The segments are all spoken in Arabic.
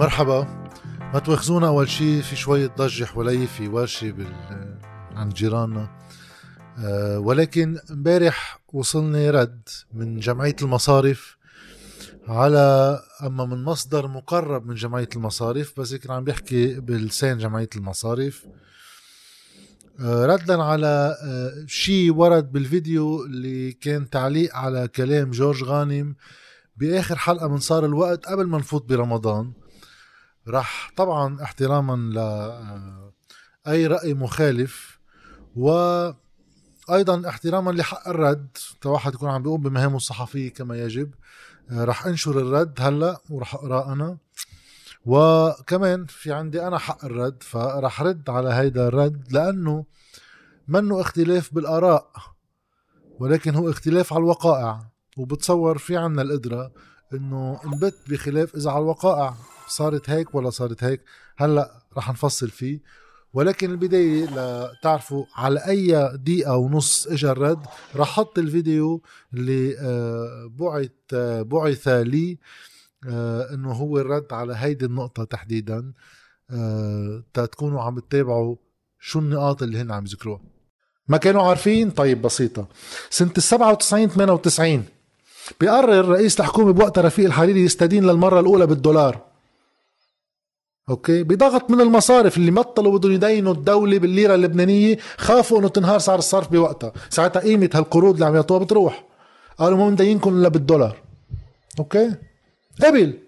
مرحبا. ما تواخذونا أول شيء في شوية ضجة حوالي في ورشة بال عند جيراننا. أه ولكن امبارح وصلني رد من جمعية المصارف على أما من مصدر مقرب من جمعية المصارف بس كان عم بيحكي بلسان جمعية المصارف. أه ردا على أه شيء ورد بالفيديو اللي كان تعليق على كلام جورج غانم بآخر حلقة من صار الوقت قبل ما نفوت برمضان. راح طبعا احتراما ل آه، أي رأي مخالف وأيضا احتراما لحق الرد. واحد يكون عم بيقوم بمهامه الصحفية كما يجب. آه، راح أنشر الرد هلأ وراح اقراه أنا. وكمان في عندي أنا حق الرد فراح رد على هيدا الرد لأنه منه اختلاف بالآراء ولكن هو اختلاف على الوقائع وبتصور في عنا القدره إنه نبت بخلاف إذا على الوقائع. صارت هيك ولا صارت هيك؟ هلأ رح نفصل فيه. ولكن البداية لتعرفوا على أي دقيقة ونص إجا الرد رح أحط الفيديو اللي آه، بعث آه، بعث لي آه، إنه هو الرد على هيدي النقطة تحديدا. تكونوا عم تتابعوا شو النقاط اللي هن عم يذكروها. ما كانوا عارفين؟ طيب بسيطة. سنة ال 97 98 بيقرر رئيس الحكومة بوقتها رفيق الحريري يستدين للمرة الأولى بالدولار. okay؟ بضغط من المصارف اللي مطلوا بدهم يدينوا الدولة بالليرة اللبنانية خافوا إنه تنهار سعر الصرف بوقتها. ساعتها قيمة هالقروض اللي عم يعطوها بتروح. قالوا ما مدينكم إلا بالدولار. okay؟ قبل.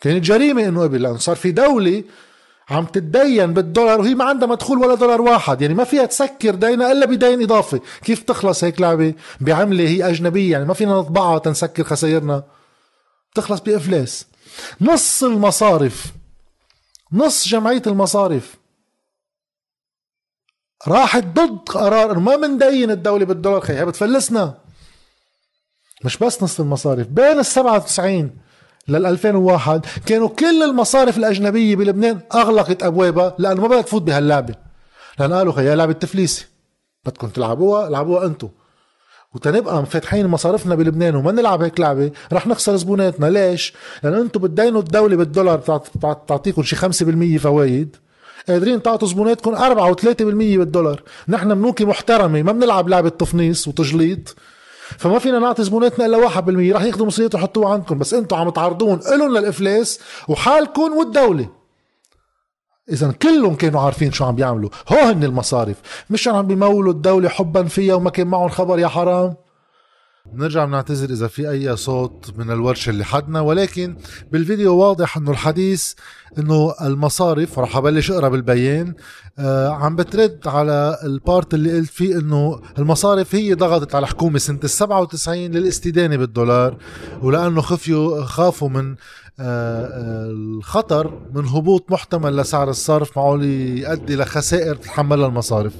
كانت جريمة إنه قبل لأنه صار في دولة عم تتدين بالدولار وهي ما عندها مدخول ولا دولار واحد. يعني ما فيها تسكر دينها إلا بدين إضافي. كيف تخلص هيك لعبة؟ بعملة هي أجنبية. يعني ما فينا نطبعها تنسكر خسائرنا. تخلص بإفلاس. نص المصارف. نص جمعية المصارف. راحت ضد قرار. ما مندين الدولة بالدولار. خي بتفلسنا. مش بس نص المصارف. بين ال 97 لل 2001 كانوا كل المصارف الأجنبية بلبنان أغلقت أبوابها لأنه ما بدها تفوت بهاللعبة. لأن قالوا خي لعبة تفليسه بدكم تلعبوها العبوها أنتم وتنبقى فاتحين مصارفنا بلبنان وما نلعب هيك لعبة رح نخسر زبوناتنا. ليش؟ لأن أنتم بتدينوا الدولة بالدولار بتعطيكم شي 5% فوايد. قادرين تعطوا زبوناتكم 4 و3% بالدولار. نحن بنوكي محترمة ما بنلعب لعبة تفنيص وتجليط. فما فينا نعطي زبوناتنا إلا 1% رح ياخذوا مصريات ويحطوها عندكم. بس أنتم عم تعرضون لهم للإفلاس وحالكم والدولة. إذا كلهم كانوا عارفين شو عم بيعملوا. هو هن المصارف. مش عم بيمولوا الدولة حبا فيها وما كان معهم خبر يا حرام. بنرجع بنعتذر إذا في أي صوت من الورشة اللي حدنا ولكن بالفيديو واضح إنه الحديث إنه المصارف رح أبلش أقرأ بالبيان آه عم بترد على ال part اللي قلت فيه إنه المصارف هي ضغطت على الحكومة سنة ال 97 للاستدانة بالدولار ولأنه خفيوا خافوا من آه، آه، الخطر من هبوط محتمل لسعر الصرف معقول يؤدي لخسائر تتحملها المصارف.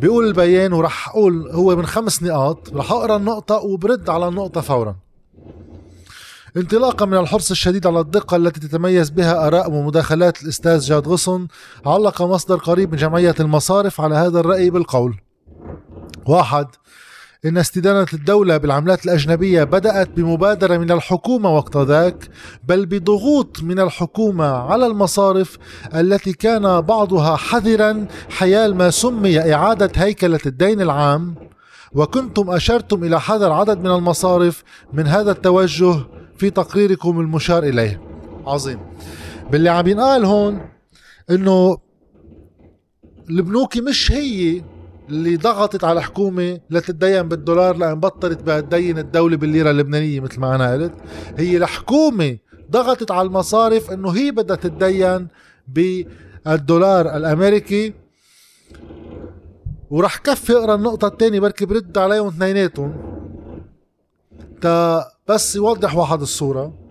بيقول البيان وراح أقول هو من خمس نقاط راح أقرأ النقطة وبرد على النقطة فورا. انطلاقا من الحرص الشديد على الدقة التي تتميز بها آراء ومداخلات الأستاذ جاد غصن علق مصدر قريب من جمعية المصارف على هذا الرأي بالقول. واحد إن استدانة الدولة بالعملات الأجنبية بدأت بمبادرة من الحكومة وقت ذاك بل بضغوط من الحكومة على المصارف التي كان بعضها حذرا حيال ما سمي إعادة هيكلة الدين العام. وكنتم أشرتم إلى حذر عدد من المصارف من هذا التوجه في تقريركم المشار إليه. عظيم. باللي عم ينقال هون إنه البنوك مش هي اللي ضغطت على الحكومة لتتدين بالدولار لأن بطلت بقى تدين الدولة بالليرة اللبنانية مثل ما أنا قلت. هي الحكومة ضغطت على المصارف إنه هي بدها تتدين بالدولار الأمريكي. وراح كفي أقرأ النقطة الثانية بركي برد عليهم اثنيناتهم. تا بس يوضح واحد الصورة.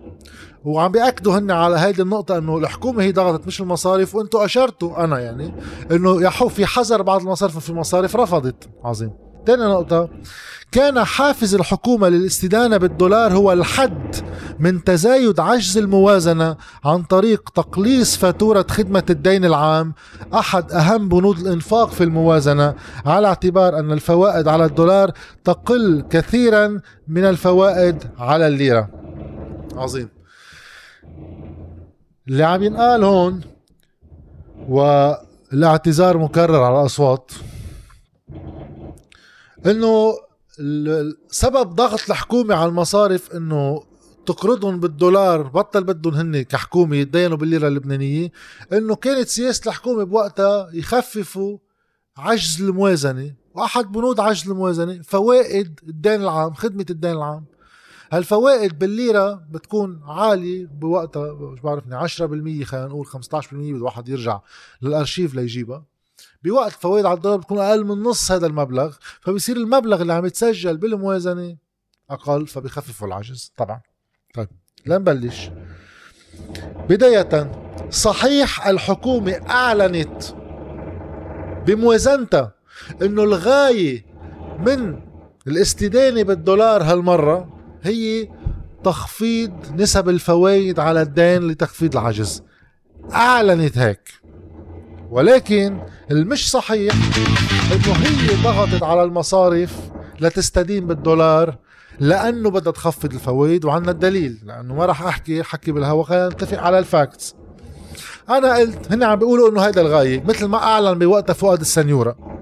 وعم بيأكدوا هن على هيدي النقطة إنه الحكومة هي ضغطت مش المصارف وأنتم أشرتوا أنا يعني إنه يحو في حذر بعض المصارف وفي مصارف رفضت. عظيم. تاني نقطة كان حافز الحكومة للاستدانة بالدولار هو الحد من تزايد عجز الموازنة عن طريق تقليص فاتورة خدمة الدين العام أحد أهم بنود الإنفاق في الموازنة على اعتبار أن الفوائد على الدولار تقل كثيرا من الفوائد على الليرة. عظيم. اللي عم ينقال هون والاعتذار مكرر على الأصوات. إنه سبب ضغط الحكومة على المصارف إنه تقرضهم بالدولار بطل بدهم هن كحكومة يتدينوا بالليرة اللبنانية إنه كانت سياسة الحكومة بوقتها يخففوا عجز الموازنة وأحد بنود عجز الموازنة فوائد الدين العام خدمة الدين العام. هالفوائد بالليرة بتكون عالية بوقتها مش بعرفني 10% خلينا نقول 15% بده واحد يرجع للأرشيف ليجيبها. بوقت فوائد على الدولار بتكون أقل من نص هذا المبلغ فبصير المبلغ اللي عم يتسجل بالموازنة أقل فبيخففوا العجز طبعا. طيب لنبلش بداية صحيح الحكومة أعلنت بموازنتها إنه الغاية من الاستدانة بالدولار هالمرة هي تخفيض نسب الفوائد على الدين لتخفيض العجز. أعلنت هيك. ولكن المش صحيح إنه هي ضغطت على المصارف لتستدين بالدولار لأنه بدها تخفض الفوائد وعندنا الدليل لأنه ما راح أحكي حكي بالهوا خلينا نتفق على الفاكتس. أنا قلت هن عم بيقولوا إنه هيدا الغاية مثل ما أعلن بوقتها فؤاد السنيورة.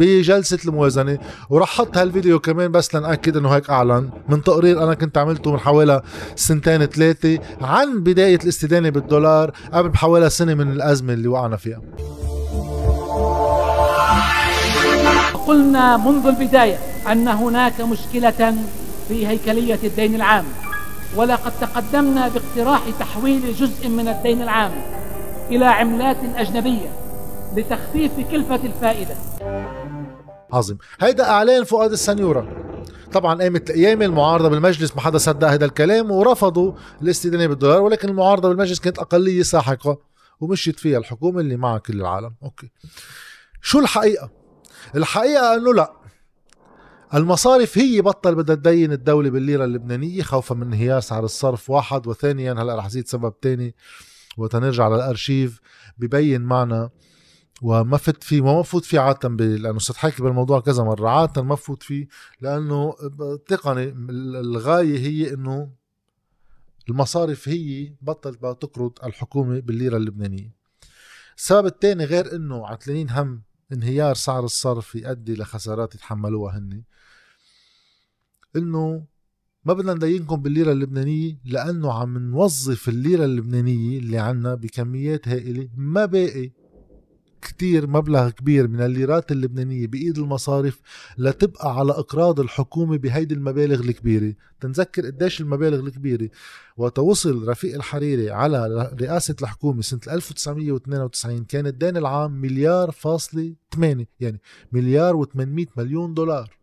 بجلسة الموازنة وراح حط هالفيديو كمان بس لنأكد إنه هيك أعلن. من تقرير أنا كنت عملته من حوالي سنتين ثلاثة عن بداية الاستدانة بالدولار قبل بحوالي سنة من الأزمة اللي وقعنا فيها. قلنا منذ البداية أن هناك مشكلة في هيكلية الدين العام ولقد تقدمنا باقتراح تحويل جزء من الدين العام إلى عملات أجنبية لتخفيف كلفة الفائدة. عظيم. هيدا إعلان فؤاد السنيورة. طبعا قامت الأيام المعارضة بالمجلس ما حدا صدق هذا الكلام ورفضوا الاستدانه بالدولار ولكن المعارضة بالمجلس كانت أقلية ساحقة ومشيت فيها الحكومة اللي مع كل العالم. أوكي. شو الحقيقة؟ الحقيقة إنه لا. المصارف هي بطل بدها تدين الدولة بالليرة اللبنانية خوفا من انهيار سعر الصرف واحد وثانيا هلأ رح زيد سبب تاني. وتنرجع للأرشيف ببين معنا وما فت فيه ما فوت فيه عادة صرت حكي بالموضوع كذا مرة. عادة ما فوت فيه لأنه تقني الغاية هي إنه المصارف هي بطلت بقى تقرض الحكومة بالليرة اللبنانية. السبب الثاني غير إنه عتلانين هم انهيار سعر الصرف يؤدي لخسارات يتحملوها هن إنه ما بدنا ندينكم بالليرة اللبنانية لأنه عم نوظف الليرة اللبنانية اللي عنا بكميات هائلة ما باقي. كتير مبلغ كبير من الليرات اللبنانية بإيد المصارف لتبقى على إقراض الحكومة بهيدي المبالغ الكبيرة. تنذكر قديش المبالغ الكبيرة وتوصل رفيق الحريري على رئاسة الحكومة سنة 1992 كان الدين العام مليار فاصلة 8 يعني مليار و800 مليون دولار.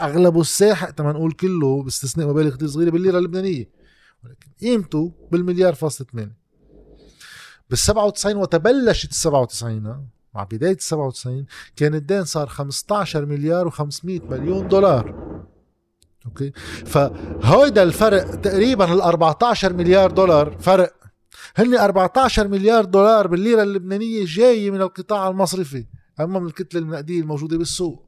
أغلبه الساحق تما نقول كله باستثناء مبالغ كتير صغيرة بالليرة اللبنانية. ولكن قيمته بالمليار فاصلة 8 بال 97 وتبلشت ال 97 مع بداية ال 97 كان الدين صار 15 مليار و500 مليون دولار. أوكي؟ فهيدا الفرق تقريبا ال 14 مليار دولار فرق. هن 14 مليار دولار بالليرة اللبنانية جاية من القطاع المصرفي أما من الكتلة النقدية الموجودة بالسوق.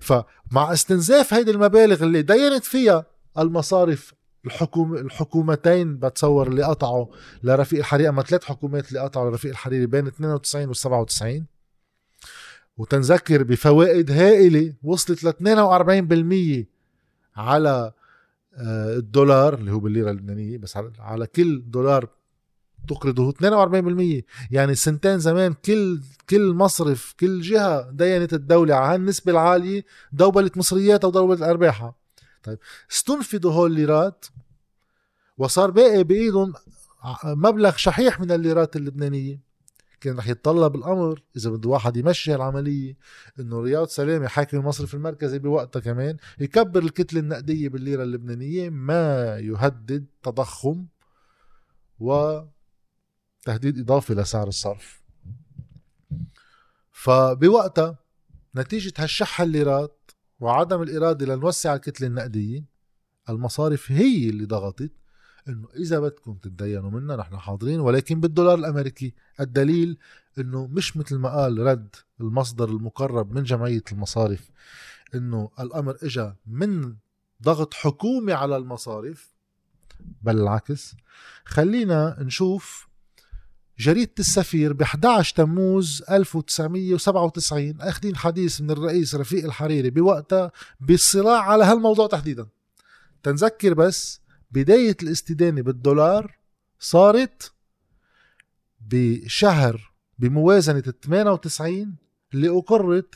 فمع استنزاف هيدي المبالغ اللي دينت فيها المصارف الحكوم الحكومتين بتصور اللي قطعوا لرفيق الحريري أما ثلاث حكومات اللي قطعوا لرفيق الحريري بين 92 و 97 وتنذكر بفوائد هائلة وصلت ل 42% على آه، الدولار اللي هو بالليرة اللبنانية بس على كل دولار تقرضه 42% يعني سنتين زمان كل كل مصرف كل جهة دينت الدولة على هالنسبة العالية دوبلت مصرياتها ودوبلت أرباحها. طيب. استنفذوا هول الليرات وصار باقي بايدهم مبلغ شحيح من الليرات اللبنانية. كان رح يتطلب الأمر إذا بده واحد يمشي العملية إنه رياض سلامه حاكم المصرف المركزي بوقتها كمان يكبر الكتلة النقدية بالليرة اللبنانية ما يهدد تضخم وتهديد إضافي لسعر الصرف. فبوقتها نتيجة هالشح الليرات وعدم الإرادة لنوسع الكتلة النقدية المصارف هي اللي ضغطت إنه إذا بدكم تتدينوا منا نحن حاضرين ولكن بالدولار الأمريكي الدليل إنه مش مثل ما قال رد المصدر المقرب من جمعية المصارف إنه الأمر اجى من ضغط حكومي على المصارف بل العكس خلينا نشوف جريدة السفير ب 11 تموز 1997 أخذين حديث من الرئيس رفيق الحريري بوقتها بالصراع على هالموضوع تحديدا. تنذكر بس بداية الاستدانة بالدولار صارت بشهر بموازنة 98 اللي أقرت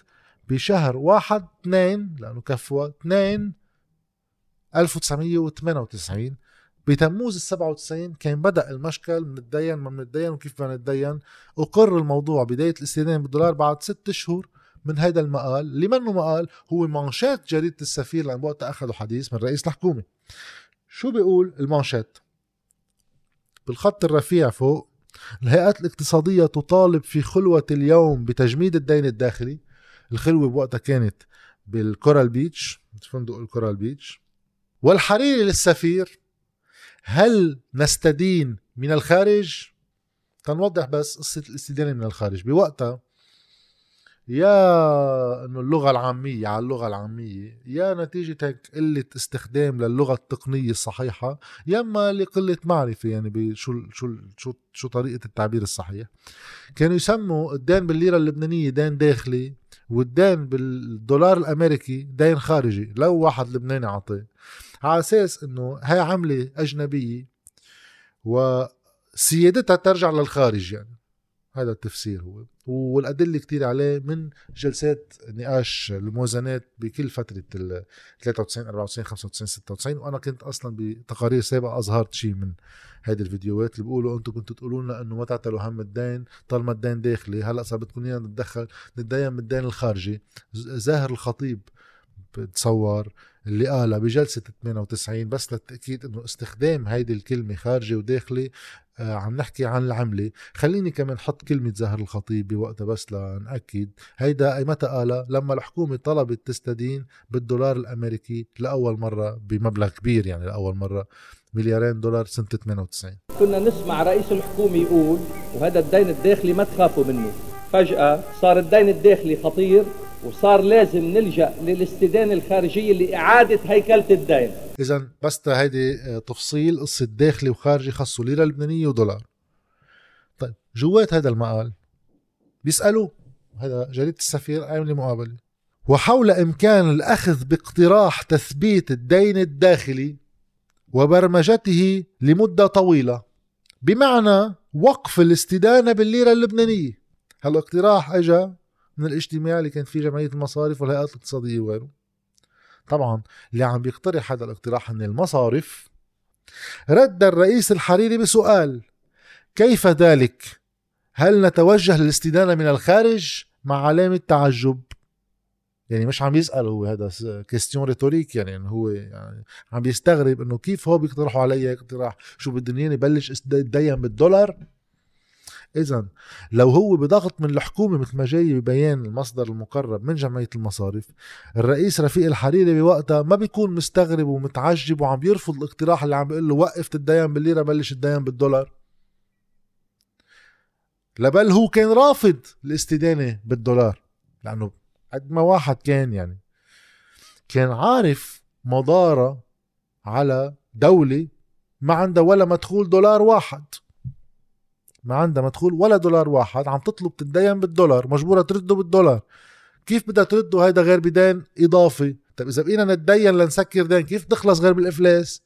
بشهر واحد اثنين لأنه كفوا اثنين 1998 بتموز ال 97 كان بدأ المشكل من الدين ما من الدين وكيف بدنا نتدين أقر الموضوع بداية الاستدانه بالدولار بعد ست اشهر من هذا المقال. اللي منه مقال هو مانشات جريدة السفير لأن وقتها أخذوا حديث من رئيس الحكومة. شو بيقول المانشيت بالخط الرفيع فوق الهيئات الاقتصادية تطالب في خلوة اليوم بتجميد الدين الداخلي. الخلوة بوقتها كانت بالكورال بيتش فندق الكورال بيتش. والحريري للسفير هل نستدين من الخارج؟ تنوضح بس قصة الاستدانة من الخارج. بوقتها يا إنه اللغة العامية على اللغة العامية يا نتيجة هيك قلة استخدام للغة التقنية الصحيحة يا إما لقلة معرفة يعني بشو شو شو شو طريقة التعبير الصحيح كانوا يسموا الدين بالليرة اللبنانية دين داخلي والدين بالدولار الأمريكي دين خارجي. لو واحد لبناني عطيه على أساس إنه هاي عملة أجنبية وسيادتها ترجع للخارج يعني. هذا التفسير هو. والأدلة كتير عليه من جلسات نقاش الموازنات بكل فترة ال 93 94 95 96 وأنا كنت أصلا بتقارير سابقة أظهرت شيء من هيدي الفيديوهات اللي بيقولوا أنتم كنتوا تقولوا لنا إنه ما تعتلوا هم الدين طالما الدين داخلي هلأ صار بدكم إيانا نتدخل نتدين بالدين الخارجي. زاهر الخطيب بتصور اللي قالها بجلسة 98 بس للتأكيد إنه استخدام هيدي الكلمة خارجي وداخلي آه عم نحكي عن العملة. خليني كمان حط كلمة زهر الخطيب بوقتها بس لنأكد. هيدا أي متى قالها؟ لما الحكومة طلبت تستدين بالدولار الأمريكي لأول مرة بمبلغ كبير يعني لأول مرة مليارين دولار سنة 98 كنا نسمع رئيس الحكومة يقول وهذا الدين الداخلي ما تخافوا منه. فجأة صار الدين الداخلي خطير وصار لازم نلجأ للاستدانة الخارجية لإعادة هيكلة الدين. اذا بس هيدي آه، تفصيل قصة داخلي وخارجي خصوا ليرة لبنانية ودولار. طيب جوات هذا المقال؟ بيسالوه هذا جريدة السفير عامله مقابله وحول إمكان الأخذ باقتراح تثبيت الدين الداخلي وبرمجته لمدة طويلة بمعنى وقف الاستدانة بالليرة اللبنانية. هالاقتراح اجى من الاجتماع اللي كان فيه جمعية المصارف والهيئات الاقتصادية وغيره. طبعا اللي عم بيقترح هذا الاقتراح من المصارف رد الرئيس الحريري بسؤال كيف ذلك؟ هل نتوجه للاستدانة من الخارج مع علامة تعجب؟ يعني مش عم يسأل هو هذا question rhétorique يعني هو يعني عم بيستغرب إنه كيف هو بيقترحوا علي اقتراح؟ شو بدهم يبلش يدين بالدولار؟ اذا لو هو بضغط من الحكومة مثل ما جاي ببيان المصدر المقرب من جمعية المصارف الرئيس رفيق الحريري بوقتها ما بيكون مستغرب ومتعجب وعم بيرفض الاقتراح اللي عم بيقول له وقف تدين بالليرة بلش تدين بالدولار. لبل هو كان رافض الاستدانة بالدولار لأنه قد ما واحد كان يعني كان عارف مضارة على دولة ما عندها ولا مدخول دولار واحد. ما عندها مدخول ولا دولار واحد عم تطلب تدين بالدولار مجبورة ترده بالدولار. كيف بدها ترده؟ هيدا غير بدين إضافي. طيب إذا بقينا نتدين لنسكر دين كيف تخلص غير بالإفلاس؟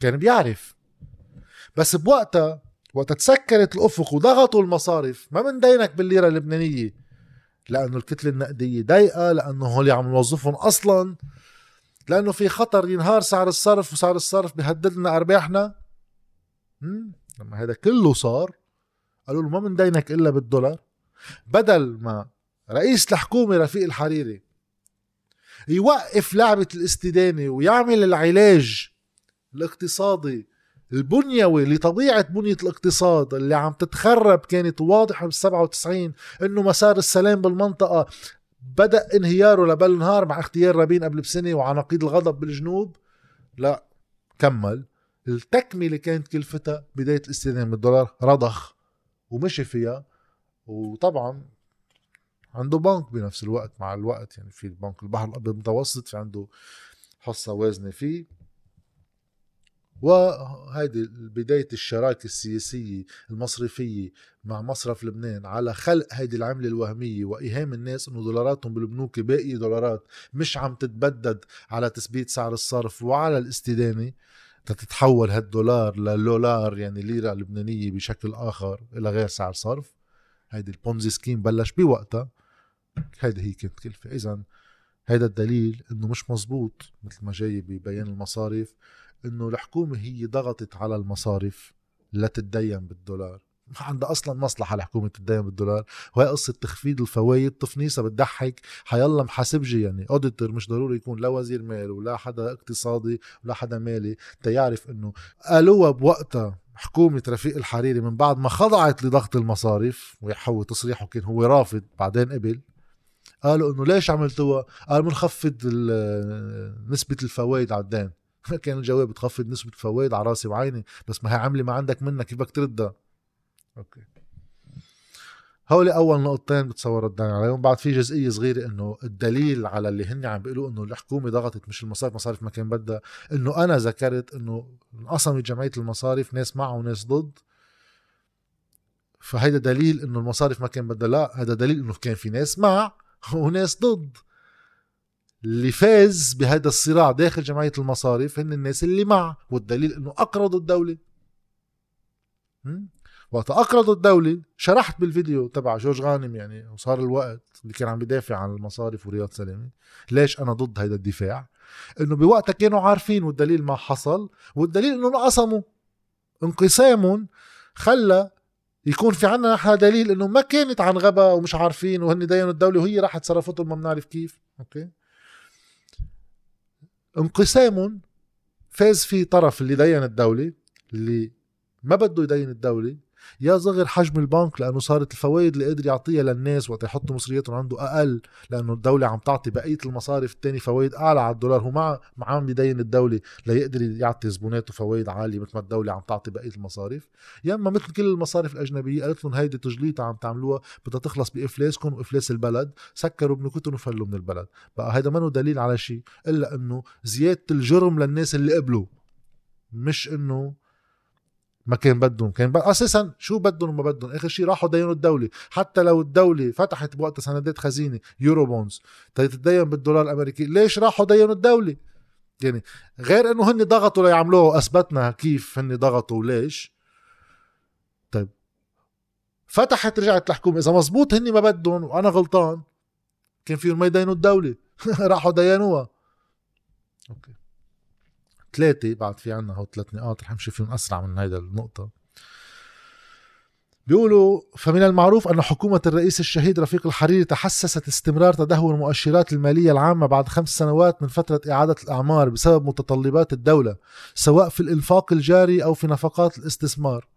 كان بيعرف. بس بوقتها وقت تسكرت الأفق وضغطوا المصارف. ما من دينك بالليرة اللبنانية؟ لأنه الكتلة النقدية ضيقه لأنه هول عم نوظفهم أصلا. لأنه في خطر ينهار سعر الصرف وسعر الصرف بيهدد لنا ارباحنا لما هذا كله صار قالوا له ما بندينك إلا بالدولار. بدل ما رئيس الحكومة رفيق الحريري يوقف لعبة الاستدانة ويعمل العلاج الاقتصادي البنيوي لطبيعة بنية الاقتصاد اللي عم تتخرب كانت واضحة بال 97 إنه مسار السلام بالمنطقة بدأ انهياره لبل نهار مع اختيار رابين قبل بسنة وعناقيد الغضب بالجنوب. لا كمل. التكملة كانت كلفتها بداية الاستخدام الدولار رضخ ومشي فيها. وطبعا عنده بنك بنفس الوقت مع الوقت يعني في البنك البحر الأبيض المتوسط في عنده حصة وازنه فيه. وهيدي بداية الشراكة السياسية المصرفية مع مصرف لبنان على خلق هيدي العملة الوهمية وإيهام الناس إنه دولاراتهم بالبنوك باقي دولارات مش عم تتبدد على تثبيت سعر الصرف وعلى الاستدانة. تتحول هالدولار للولار يعني ليرة لبنانية بشكل آخر إلى غير سعر صرف. هيدي ال Ponzi scheme بلش بوقتها. هيدي هي كانت كلفة. إذا هيدا الدليل إنه مش مزبوط مثل ما جاي ببيان المصارف إنه الحكومة هي ضغطت على المصارف لتتدين بالدولار. ما عندها أصلا مصلحة الحكومة تتدين بالدولار وهي قصة تخفيض الفوائد تفنيصة بتضحك حيلا محاسبجي يعني. auditor مش ضروري يكون لا وزير مال ولا حدا اقتصادي ولا حدا مالي تيعرف إنه قالوها بوقتها حكومة رفيق الحريري من بعد ما خضعت لضغط المصارف ويحو تصريحه كان هو رافض بعدين قبل قالوا إنه ليش عملتوها؟ قال بنخفض نسبة الفوائد على الدين. كان الجواب بتخفض نسبة الفوائد على راسي وعيني بس ما هي عملة ما عندك منها كيف بدك تردها. أوكي. هولي أول نقطتين بتصور الدين عليهم. بعد في جزئية صغيرة إنه الدليل على اللي هن عم بيقولوا إنه الحكومة ضغطت مش المصارف مصارف ما كان بدها. إنه أنا ذكرت إنه انقسمت جمعية المصارف ناس مع وناس ضد. فهيدا دليل إنه المصارف ما كان بدها. لا هذا دليل إنه كان في ناس مع وناس ضد. اللي فاز بهذا الصراع داخل جمعية المصارف هن الناس اللي مع والدليل إنه أقرضوا الدولة. وقت اقرضوا الدولة شرحت بالفيديو تبع جورج غانم يعني وصار الوقت اللي كان عم بيدافع عن المصارف ورياض سلامة ليش أنا ضد هذا الدفاع؟ إنه بوقتها كانوا عارفين والدليل ما حصل والدليل إنه انقسموا. انقسام خلى يكون في عنا نحن دليل إنه ما كانت عن غبا ومش عارفين وهن دينوا الدولة وهي راحت صرفتهم ما بنعرف كيف. أوكي؟ انقسام فاز فيه طرف اللي دين الدولة اللي ما بده يدين الدولة يا صغر حجم البنك لأنه صارت الفوائد اللي قدر يعطيها للناس وقت يحطوا مصرياتهم عنده أقل لأنه الدولة عم تعطي بقية المصارف الثاني فوائد أعلى على الدولار. هو ما ما عم بيدين الدولة ليقدر يعطي زبوناته فوائد عالية مثل ما الدولة عم تعطي بقية المصارف. يا إما مثل كل المصارف الأجنبية قالت لهم هيدي تجليطة عم تعملوها بدها تخلص بإفلاسكم وإفلاس البلد سكروا بنكتهم وفلوا من البلد. بقى هذا منه دليل على شيء إلا إنه زيادة الجرم للناس اللي قبلوا مش إنه ما كان بدهم كان بد... أساسا شو بدهم وما بدهم؟ آخر شيء راحوا دينوا الدولة. حتى لو الدولة فتحت بوقتها سندات خزينة Eurobonds تتدين بالدولار الأمريكي ليش راحوا دينوا الدولة؟ يعني غير إنه هن ضغطوا ليعملوه اثبتنا كيف هن ضغطوا وليش. طيب. فتحت رجعت الحكومة. إذا مزبوط هن ما بدهم وأنا غلطان كان فيهم ما يدينوا الدولة. راحوا دينوها. أوكي. ثلاثة بعد في عنا هو ثلاث نقاط رح نمشي فيهم أسرع من هيدا النقطة. بيقولوا فمن المعروف أن حكومة الرئيس الشهيد رفيق الحريري تحسست استمرار تدهور المؤشرات المالية العامة بعد خمس سنوات من فترة إعادة الأعمار بسبب متطلبات الدولة سواء في الإنفاق الجاري أو في نفقات الاستثمار.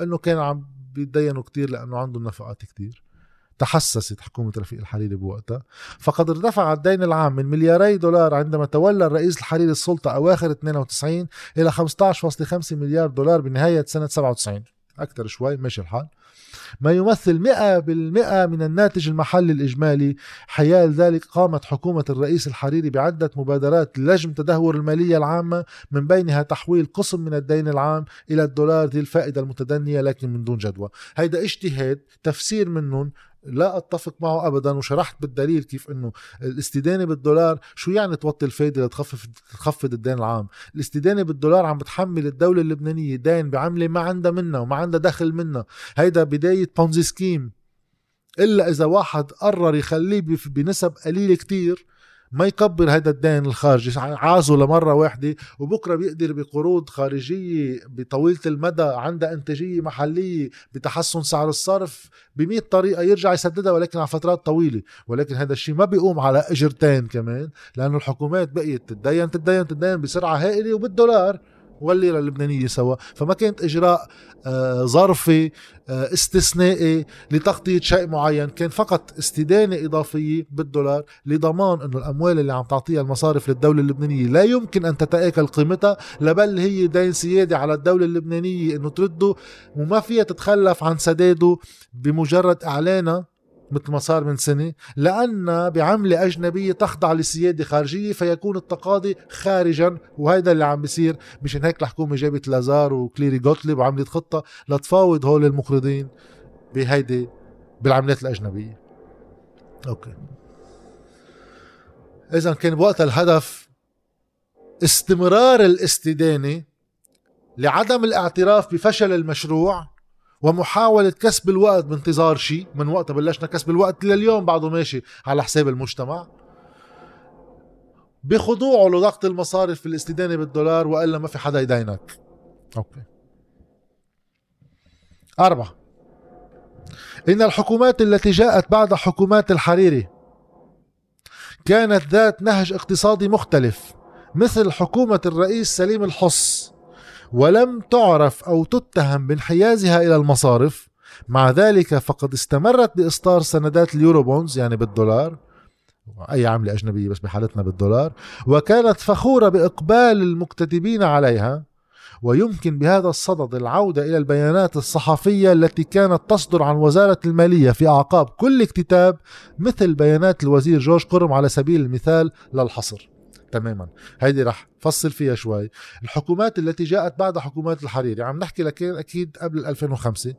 أنه كان عم بيتدينوا كتير لأنه عندهم نفقات كتير. تحسست حكومة رفيق الحريري بوقتها فقد ارتفع الدين العام من ملياري دولار عندما تولى الرئيس الحريري السلطة أواخر 92 إلى 15.5 مليار دولار بنهاية سنة 97 أكثر شوي ماشي الحال. ما يمثل 100% من الناتج المحلي الإجمالي حيال ذلك قامت حكومة الرئيس الحريري بعدة مبادرات لجم تدهور المالية العامة من بينها تحويل قسم من الدين العام إلى الدولار ذي الفائدة المتدنية لكن من دون جدوى. هيدا اجتهاد تفسير منهم لا أتفق معه ابدا وشرحت بالدليل كيف إنه الاستدانة بالدولار شو يعني توطي الفايدة لتخفف تخفض الدين العام؟ الاستدانة بالدولار عم بتحمل الدولة اللبنانية دين بعملة ما عندها منها وما عندها دخل منها. هيدا بداية بونزي سكيم إلا إذا واحد قرر يخليه بنسب قليلة كتير ما يكبر هذا الدين الخارجي. عازه لمرة واحدة وبكرة بيقدر بقروض خارجية بطويلة المدى عندها إنتاجية محلية بتحسن سعر الصرف بمئة طريقة يرجع يسددها ولكن على فترات طويلة. ولكن هذا الشيء ما بيقوم على إجرتين كمان لأنه الحكومات بقيت تتدين تتدين تتدين بسرعة هائلة وبالدولار. والليره اللبنانية سوا. فما كانت إجراء آه، ظرفي آه، استثنائي لتغطية شيء معين. كان فقط استدانة إضافية بالدولار لضمان إنه الأموال اللي عم تعطيها المصارف للدولة اللبنانية لا يمكن أن تتآكل قيمتها لبل هي دين سيادي على الدولة اللبنانية إنه ترده. وما فيها تتخلف عن سداده بمجرد إعلانها. مثل ما صار من سنة لأن بعملة أجنبية تخضع لسيادة خارجية فيكون التقاضي خارجا وهذا اللي عم بيصير. مشان هيك الحكومة جابت Lazard و Cleary Gottlieb وعملت خطة لتفاوض هول المقرضين بهيدي بالعملات الأجنبية. okay. إذا كان بوقتها الهدف استمرار الاستدانة لعدم الاعتراف بفشل المشروع ومحاولة كسب الوقت بانتظار شيء من وقت بلشنا كسب الوقت لليوم بعده ماشي على حساب المجتمع. بخضوعه لضغط المصارف في الاستدانة بالدولار وإلا ما في حدا يدينك. أوكي. أربعة. إن الحكومات التي جاءت بعد حكومات الحريري كانت ذات نهج اقتصادي مختلف مثل حكومة الرئيس سليم الحص. ولم تعرف أو تتهم بانحيازها إلى المصارف. مع ذلك فقد استمرت بإصدار سندات اليوروبونز يعني بالدولار أي عملة أجنبية بس بحالتنا بالدولار وكانت فخورة بإقبال المكتتبين عليها. ويمكن بهذا الصدد العودة إلى البيانات الصحفية التي كانت تصدر عن وزارة المالية في أعقاب كل اكتتاب مثل بيانات الوزير جورج قرم على سبيل المثال للحصر. تماما. هيدي رح فصل فيها شوي. الحكومات التي جاءت بعد حكومات الحريري عم نحكي لك أكيد قبل 2005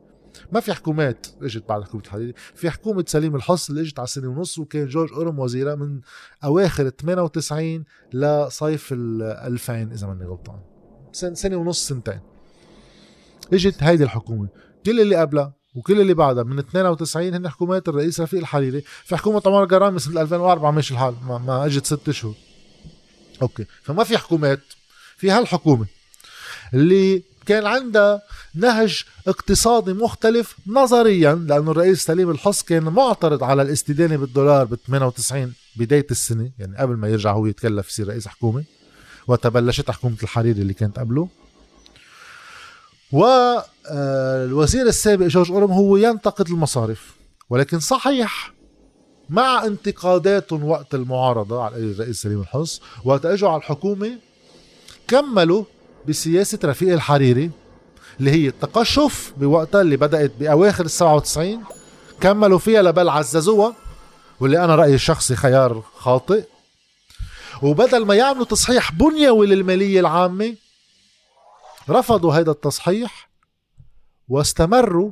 ما في حكومات إجت بعد حكومة الحريري. في حكومة سليم الحص اللي إجت على سنة ونص وكان جورج أورم وزيرها من أواخر 98 لصيف ال 2000 إذا ماني غلطان. سنة ونص سنتين. إجت هيدي الحكومة. كل اللي قبلها وكل اللي بعدها من 92 هن حكومات الرئيس رفيق الحريري. في حكومة عمر كرامي سنة 2004 ماشي الحال ما, ما إجت ست اشهر okay. فما في حكومات في هالحكومة اللي كان عندها نهج اقتصادي مختلف نظريا لأنه الرئيس سليم الحص كان معترض على الاستدانة بالدولار ب 98 بداية السنة يعني قبل ما يرجع هو يتكلف يصير رئيس حكومة وتبلشت حكومة الحريري اللي كانت قبله. والوزير السابق جورج أورم هو ينتقد المصارف ولكن صحيح مع انتقاداتهم وقت المعارضة على الرئيس سليم الحص وقت اجوا على الحكومة كملوا بسياسة رفيق الحريري اللي هي التقشف بوقتها اللي بدأت بأواخر ال 97 كملوا فيها لبل عززوها واللي أنا رأيي الشخصي خيار خاطئ. وبدل ما يعملوا تصحيح بنيوي للمالية العامة رفضوا هذا التصحيح واستمروا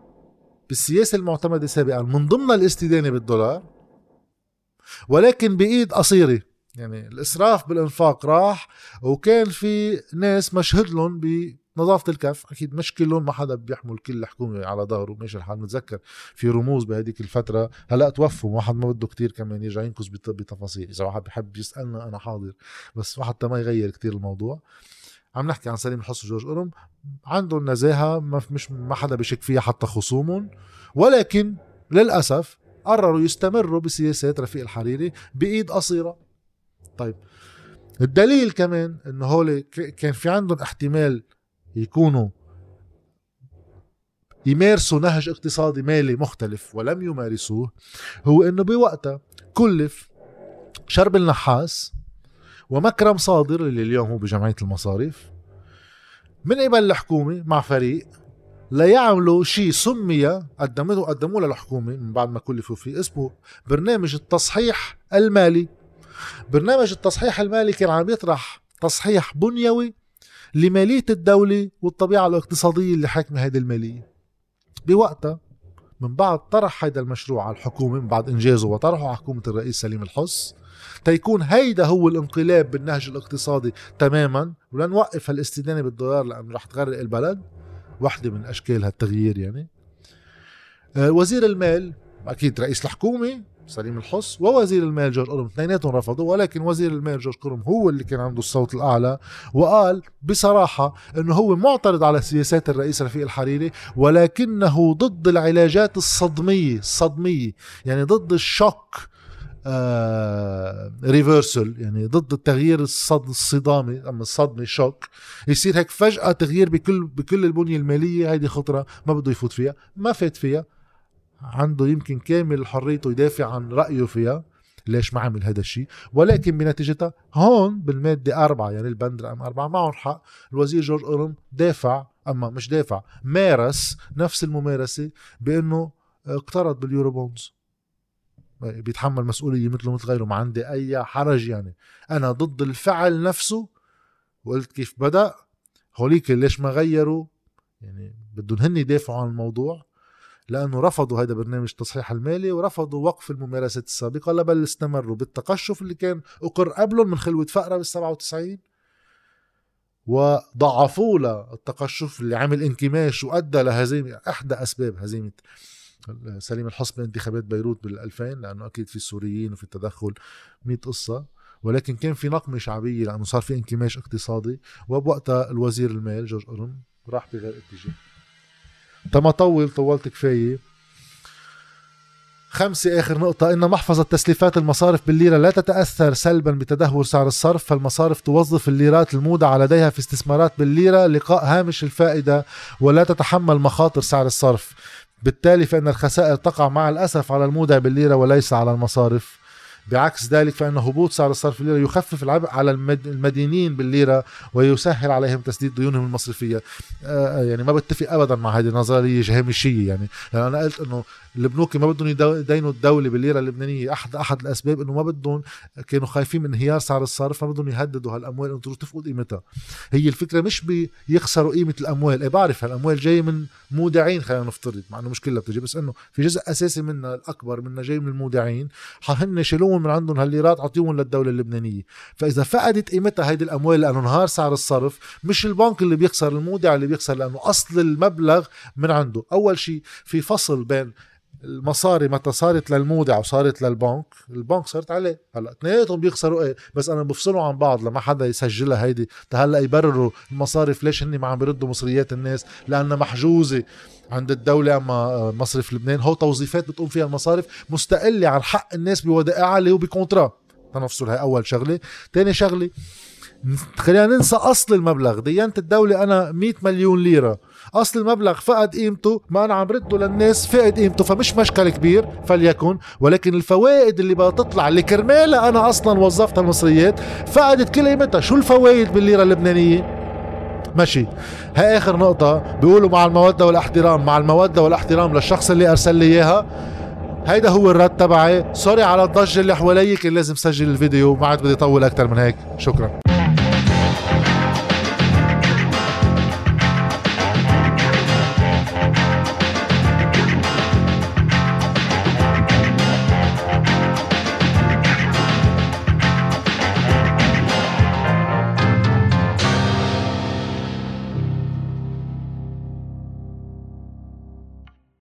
بالسياسة المعتمدة سابقا من ضمن الاستدانة بالدولار. ولكن بإيد قصيرة. يعني الإسراف بالإنفاق راح وكان في ناس مشهد لهم بنظافة الكف أكيد مش كلهم ما حدا بيحمل كل الحكومة على ظهره ماشي الحال متذكر في رموز بهديك الفترة. هلأ توفوا واحد ما بده كتير كمان يرجع ينقص بتفاصيل. إذا واحد بحب يسألنا أنا حاضر. بس حتى ما يغير كتير الموضوع. عم نحكي عن سليم الحص وجورج قرم عندهم نزاهة ما مش ما حدا بشك فيها حتى خصومهم. ولكن للأسف قرروا يستمروا بسياسات رفيق الحريري بإيد قصيرة. طيب الدليل كمان انه هول كان في عندهم احتمال يكونوا يمارسوا نهج اقتصادي مالي مختلف ولم يمارسوه هو إنه بوقتها كلف شرب النحاس ومكرم صادر اللي اليوم هو بجمعية المصاريف من قبل الحكومة مع فريق ليعملوا شيء سمي قدموه قدموه للحكومة من بعد ما كلفوا فيه. اسمه برنامج التصحيح المالي. برنامج التصحيح المالي كان عم يطرح تصحيح بنيوي لمالية الدولة والطبيعة الاقتصادية اللي حاكمة هذه المالية. بوقتها من بعد طرح هيدا المشروع على الحكومة من بعد إنجازه وطرحه على حكومة الرئيس سليم الحص تيكون هيدا هو الانقلاب بالنهج الاقتصادي تماما ولنوقف هالاستدانة بالدولار لأنه رح تغرق البلد. واحدة من أشكال هالتغيير يعني. آه، وزير المال أكيد رئيس الحكومة سليم الحص ووزير المال جورج قرم اثنيناتهم رفضوا ولكن وزير المال جورج قرم هو اللي كان عنده الصوت الأعلى وقال بصراحة أنه هو معترض على سياسات الرئيس رفيق الحريري ولكنه ضد العلاجات الصدمية الصدمية يعني ضد الشوك ريفرسل آه، يعني ضد التغيير الصد الصدامي أما الصدمة شوك يصير هيك فجأة تغيير بكل بكل البنية المالية هيدي خطرة ما بده يفوت فيها ما فات فيها. عنده يمكن كامل حريته يدافع عن رأيه فيها. ليش ما عمل هذا الشيء؟ ولكن بنتيجتها هون بالمادة أربعة يعني البند رقم أربعة معهم حق. الوزير جورج قرم دافع أما مش دافع مارس نفس الممارسة بأنه اقترض بال Eurobonds. بيتحمل مسؤولية مثله مثل غيره ما عندي أي حرج يعني. أنا ضد الفعل نفسه وقلت كيف بدأ هوليك ليش ما غيروا؟ يعني بدهم هن يدافعوا عن الموضوع لأنه رفضوا هذا برنامج التصحيح المالي ورفضوا وقف الممارسات السابقة بل استمروا بالتقشف اللي كان أقر قبلهم من خلوة فقرا بال 97 وضعفوا له التقشف اللي عمل انكماش وأدى لهزيمة إحدى أسباب هزيمة سليم الحصبي انتخابات بيروت بال 2000 لأنه أكيد في السوريين وفي التدخل 100 قصة. ولكن كان في نقمة شعبية لأنه صار في انكماش اقتصادي. وبوقتها الوزير المال جورج أورن راح بغير اتجاه. تما طول طولت كفايه خمسة آخر نقطة. إن محفظة تسليفات المصارف بالليرة لا تتأثر سلبا بتدهور سعر الصرف. فالمصارف توظف الليرات المودعة لديها في استثمارات بالليرة. لقاء هامش الفائدة. ولا تتحمل مخاطر سعر الصرف. بالتالي فإن الخسائر تقع مع الأسف على المودع بالليرة وليس على المصارف. بعكس ذلك فإن هبوط سعر الصرف الليرة يخفف العبء على المدينين بالليرة ويسهل عليهم تسديد ديونهم المصرفية. آه, آه، يعني ما بتفق أبدا مع هذه النظرية هامشية يعني. لأن أنا قلت أنه البنوك ما بدهم يدينوا الدولة بالليرة اللبنانية أحد أحد الأسباب أنه ما بدهم كانوا خايفين من انهيار سعر الصرف ما بدهم يهددوا هالأموال أنه تفقد قيمتها. هي الفكرة مش بيخسروا قيمة الأموال. إيه بعرف هالأموال جاية من مودعين خلينا نفترض مع أنه مش كلها بتجي بس أنه في جزء أساسي منها الأكبر منها جاي من المودعين. هن يشيلوهم من عندهم هالليرات أعطيهم للدولة اللبنانية. فإذا فقدت قيمتها هيدي الأموال لأنه انهار سعر الصرف مش البنك اللي بيخسر المودع اللي بيخسر لأنه أصل المبلغ من عنده. أول شيء في فصل بين المصاري متى صارت للمودع وصارت للبنك البنك صارت عليه. هلأ اثنيناتهم بيخسروا إيه؟ بس أنا بفصلوا عن بعض لما حدا يسجلها هيدي. هلأ يبرروا المصارف ليش هن ما عم بيردوا مصريات الناس؟ لأنها محجوزة عند الدولة أما مصرف لبنان. هو توظيفات بتقوم فيها المصارف مستقلة عن حق الناس بودائعها اللي هو بكونترا. تنفصل هاي أول شغلة. تاني شغلة خلينا ننسى أصل المبلغ. ديانة الدولة أنا 100 مليون ليرة. أصل المبلغ فقد قيمته ما أنا عم رده للناس فقد قيمته فمش مشكل كبير فليكن. ولكن الفوائد اللي بدها تطلع اللي كرمالها أنا أصلا وظفتها المصريات فقدت كل قيمتها شو الفوائد بالليرة اللبنانية؟ ماشي. هاي آخر نقطة. بيقولوا مع المودة والإحترام مع المودة والإحترام للشخص اللي أرسل لي إياها. هيدا هو الرد تبعي. سوري على الضجة اللي حوالي كان لازم سجل الفيديو. ما عاد بدي أطول أكتر من هيك. شكرا.